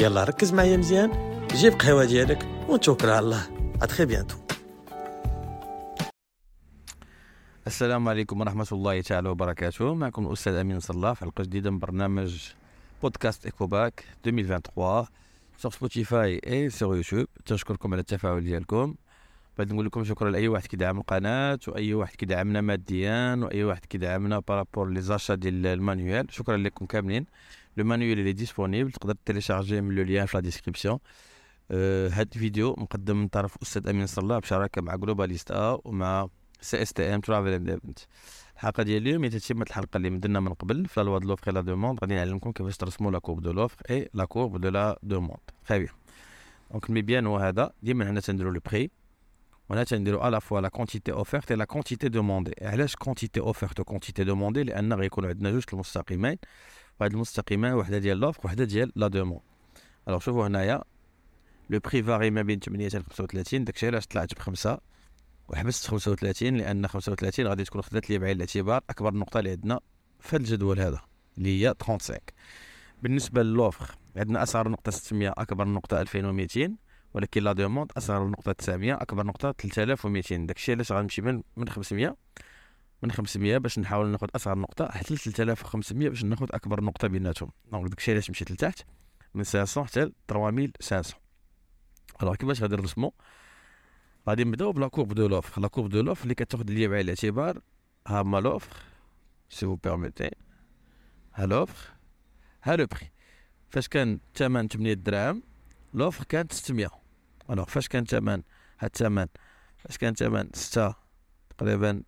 يلا ركز معايا مزيان. جيب قهوة ديالك ونتوكل على الله. à très bientôt السلام عليكم ورحمة الله تعالى وبركاته. معكم الأستاذ أمين صلاح في حلقة جديدة من برنامج بودكاست EcoBac 2023 sur Spotify et sur YouTube تنشكركم على التفاعل ديالكم. بعد نقول لكم شكرا لأي واحد كيدعم القناة وأي واحد كيدعمنا ماديا وأي واحد كيدعمنا par rapport les achats ديال ال manuel. شكرا لكم كاملين. le manuel اللي disponible تقدر télécharger من le lien في la description هاد الفيديو مقدم من طرف الاستاذ أمين صلاح بشراكة مع جلوباليستا ومع CSTM Travel and Event الحلقة ديال اليوم هي تتمه الحلقة اللي مدنا من قبل. في loi de l'offre la demande غادي نعلمكم كيفاش ترسموا la courbe de l'offre et la courbe de la demande très bien donc المبيان هو هذا. ديما هنا تنديروا le prix وهنا تنديروا à la fois la quantité offerte et la quantité demandée علاش quantité offerte و quantité demandée لأن غيكونوا عندنا جوج المستقيمين. وهاد المستقيمين وحدة ديال l'offre وحدة ديال la demande alors شوفوا هنايا le prix varie ما بين 8 حتى 35 داكشي علاش طلعت بخمسة؟ وحبست 35 لأن 35 غادي تكون خدات لي بعين الاعتبار أكبر نقطة اللي عندنا في الجدول هذا اللي هي 35 بالنسبة ل l'offre عندنا اصغر نقطة 600 أكبر نقطة 2200 ولكن la demande اصغر نقطة 900 أكبر نقطة 3200 داكشي علاش غنمشي من من 500 من 500 باش نحاول ناخذ أصغر نقطة حتى ل 3500 باش ناخذ أكبر نقطة بيناتهم. donc داكشي علاش مشيت لتحت؟ من 500 حتى ل 3500 alors كيفاش غادي نرسمو غادي نبداو ب la courbe de l'offre la courbe de l'offre اللي كتاخد ليا بعين الاعتبار ها ما l'offre si vous permettez ها l'offre ها le prix فاش كان الثمن 8 دراهم l'offre كانت 600 alors فاش كان الثمن ها الثمن فاش كان الثمن 6 تقريبا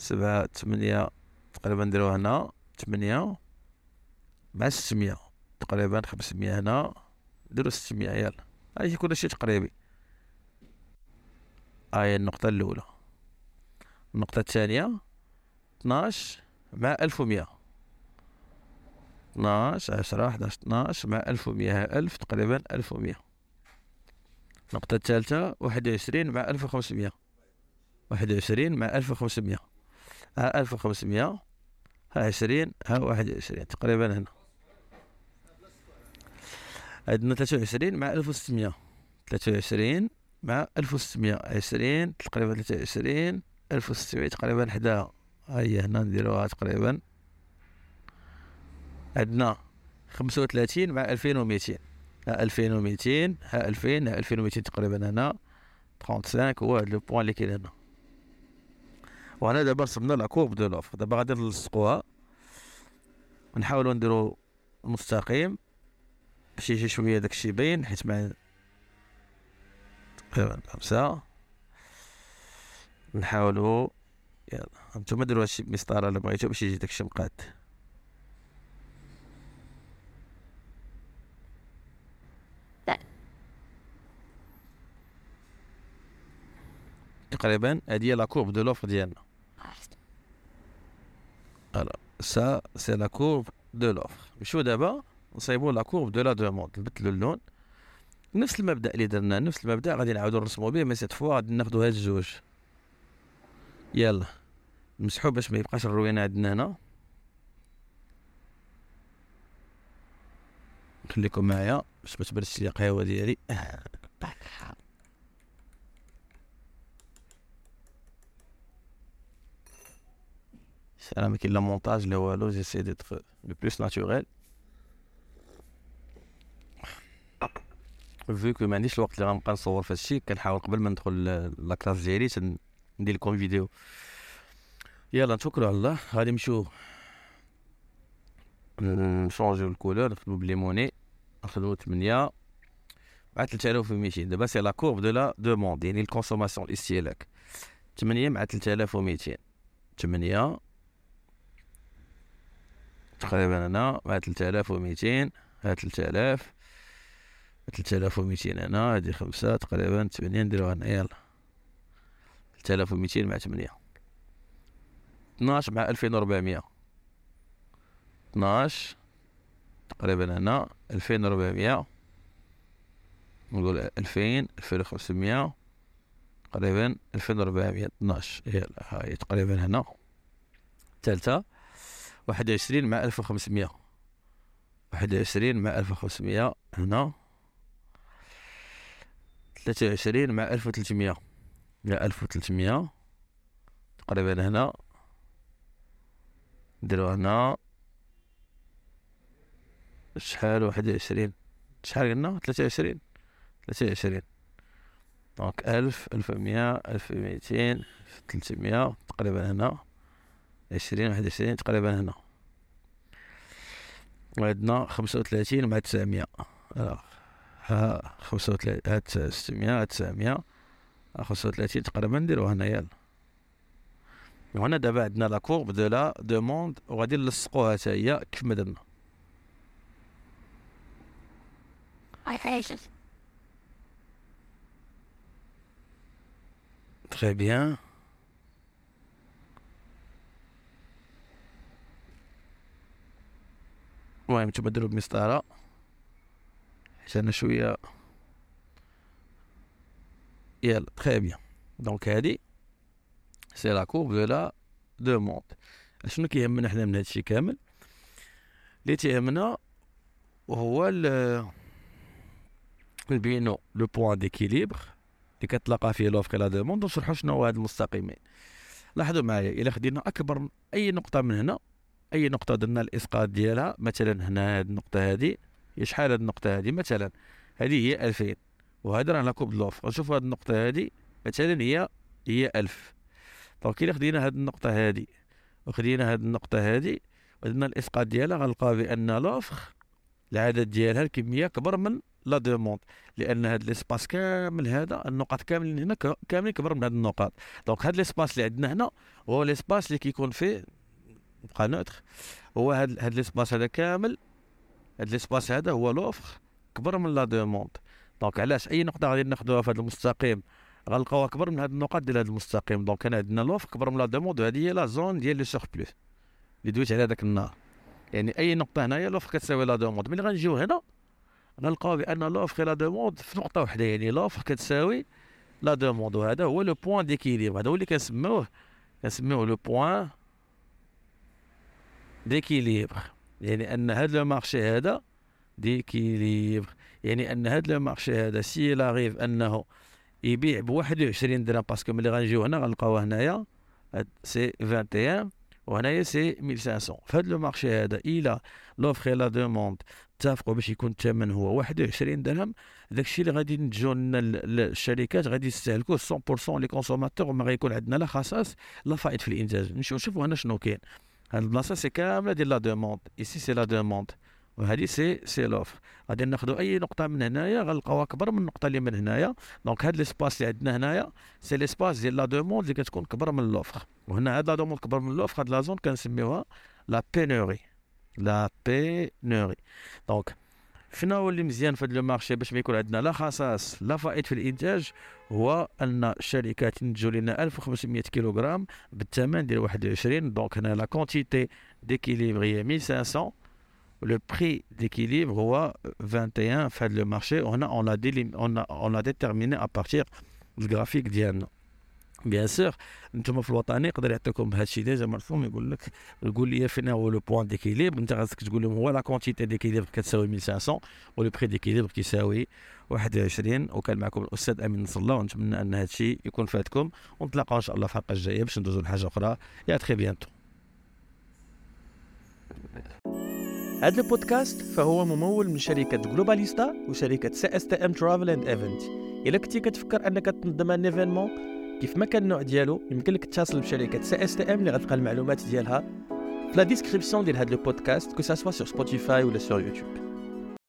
7 8 تقريبا نديرو هنا 8 مع 600 تقريبا 500 هنا. نديرو 600 يلا. هادي كلشي تقريبي. هاي النقطة الأولى. النقطة الثانية 12 مع 1100 12 10 11 12 مع 1100 1000 تقريبا 1100 النقطة الثالثة 21 مع 1500 21 مع 1500 ها 1500 ها 20 ها 21 تقريبا هنا. عندنا 23 مع 1600 23 مع 1620 تقريبا 23 1600 تقريبا حداها. هي هنا نديروها تقريبا. عندنا 35 مع 2200 ها 2200 ها 2000 ها 2200 تقريبا هنا. 35 هو هذا le point اللي كاين هنا. وهنا دابا رسمنا la courbe de l'offre. دابا غادي نلصقوها. نحاولوا نديرو مستقيم. باش يجي شوية داكشي باين حيت مع تقريبا خمسة نحاولو يلا. هانتوما ديرو هادشي بمسطرة إلا بغيتو باش يجي داكشي مقاد. تقريبا هادي هي la courbe de l'offre ديالنا. alors ça c'est la courbe de l'offre نمشيو دابا نصايبو la courbe de la demande نبدلو اللون نفس المبدا اللي درنا نفس المبدا غادي نعاودو نرسمو به mais cette fois غادي ناخدو هاد الجوج يلا نمسحو باش ما يبقاش الروينه عندنا هنا خليكم معايا باش ما تبردش لي القهوه ديالي أنا ما كاين لا مونتاج لا والو j'essaie d'être le plus naturel vu que ما عنديش الوقت اللي غنبقى نصور في هادشي كنحاول قبل ما ندخل la classe ديالي ندير لكم فيديو يلا نتوكلوا على الله غادي نمشيو نشونجيو ال couleur نخدمو بالليموني نخدمو 8 مع 3200 دابا c'est la courbe de la demande يعني ال consommation الاستهلاك 8 مع 3200 8 تقريبا هنا مع 3200 ها 3000 3200 هنا هادي خمسة تقريبا تمنية نديروها هنا يلا 3200 مع 8 12 مع 2400 12 تقريبا هنا 2400 نقول 2000 2500 تقريبا 2400 12 يلا هاي تقريبا هنا. الثالثة واحد وعشرين مع ألف وخمسمية. واحد وعشرين مع ألف وخمسمية. هنا. ثلاثة وعشرين مع ألف وثلاثمية مع ألف وثلاثمية تقريبا هنا. نديرو هنا. شحال واحد وعشرين؟ شحال قلنا؟ ثلاثة وعشرين. ثلاثة وعشرين. donc ألف ألف مية ألف ميتين ثلاثمية تقريبا هنا. عشرين واحد وعشرين تقريبا هنا. وعندنا خمسة وثلاثين مع تسعمية. ها خمسة وثلاثين هاد ستمية هاد تسعمية. خمسة وثلاثين تقريبا نديرو هنا يلا. وهنا دابا عندنا la courbe de la demande وغادي نلصقوها حتى هي كيف ما درنا. Très bien. المهم تبدلوا بمسطرة حيت أنا شوية. يلا très bien donc هادي c'est la courbe de la demande شنو كيهمنا حنا من هادشي كامل؟ اللي تيهمنا هو نبينو le point d'équilibre اللي كتلاقى فيه l'offre la demande ونشرحو شنو هو هاد المستقيمين. لاحظوا معايا إلا خدينا أكبر أي نقطة من هنا أي نقطة درنا الإسقاط ديالها؟ مثلا هنا هاد النقطة هادي. هي شحال هاد النقطة هادي؟ مثلا هادي هي 2000 وهذا راه la courbe l'offre. نشوفوا هاد النقطة هادي. مثلا هي هي 1000 donc إلا خدينا هاد النقطة هادي وخدينا هاد النقطة هادي ودرنا الإسقاط ديالها غنلقاو بأن l'offre العدد ديالها الكمية كبر من la demande. لأن هاد l'espace كامل هذا النقاط كاملين هنا كاملين كبر من هاد النقاط. donc هاد l'espace اللي عندنا هنا هو l'espace اللي كيكون فيه نبقى نوتر. هو هاد هاد l'espace هذا كامل هاد l'espace هذا هو l'offre كبر من la demande. donc علاش؟ أي نقطة غادي ناخذوها في هذا المستقيم؟ غنلقاوها كبر من هاد النقاط ديال هاد المستقيم. donc هنا عندنا l'offre كبر من la demande وهذه هي la zone ديال le surplus اللي دويت على داك النهار. يعني أي نقطة هنايا l'offre كتساوي la demande. ملي غنجيو هنا غنلقاو بأن l'offre la demande في نقطة وحدة. يعني l'offre كتساوي la demande وهذا هو le point d'équilibre هذا هو اللي كنسموه كنسميوه le point d'équilibre يعني ان هذا le marché هذا d'équilibre يعني ان هذا le marché هذا c'est l'actif انه يبيع ب 21 درهم parce que ملي غنجيو هنا غنلقاوه هنايا c'est 21 وهنايا c'est 1500 في هذا le marché هذا إلى l'offre la demande اتفقوا باش يكون الثمن هو 21 درهم داك الشيء اللي غادي نتجو لنا الشركات غادي يستهلكوه 100% les consommateurs وما غيكون عندنا لا خصاص لا فائد في الإنتاج. نشوفوا هنا شنو كاين. هاد البلاصة c'est كاملة ديال la demande. ici c'est la demande وهذه c'est c'est l'offre غادي ناخذوا أي نقطة من هنايا غنلقاوها أكبر من النقطه اللي من هنايا. donc هاد l'espace اللي عندنا هنايا c'est l'espace ديال la demande اللي كتكون كبر من l'offre وهنا هاد la demande كبر من l'offre هاد la zone كنسميوها la pénurie la pénurie donc شنو هو اللي مزيان في هذا le marché باش ما يكون عندنا لا خصاص لا فائد في الإنتاج هو أن الشركات ينتجوا لنا 1500 كيلوغرام بالثمن ديال 21 donc هنا la quantité d'équilibre هي 1500 le prix d'équilibre هو 21 في هذا le marché. وهنا on a on a déterminé à partir ال graphique ديالنا bien sûr أنتم في الوطني يقدر يعطيكم هذا الشيء déjà مرسوم يقول لك يقول لي فين هو le point d'équilibre انت خاصك تقول لهم هو la quantité d'équilibre كتساوي 1500 و le prix d'équilibre كيساوي 21 وكان معكم الاستاذ امين نصر الله ونتمنى ان هذا الشيء يكون فاتكم ونتلاقاو ان شاء الله في الحلقة الجايه باش ندوزو لحاجه أخرى à très bientôt هذا البودكاست فهو ممول من شركة Globalista وشركة CSTM Travel and Event إلا كنتي كتفكر أنك تنظم un événement كيف ما كان النوع ديالو يمكن لك تتصل بشركة CSTM اللي غتلقى المعلومات ديالها في la description ديال هذا البودكاست que ce soit sur Spotify ولا sur YouTube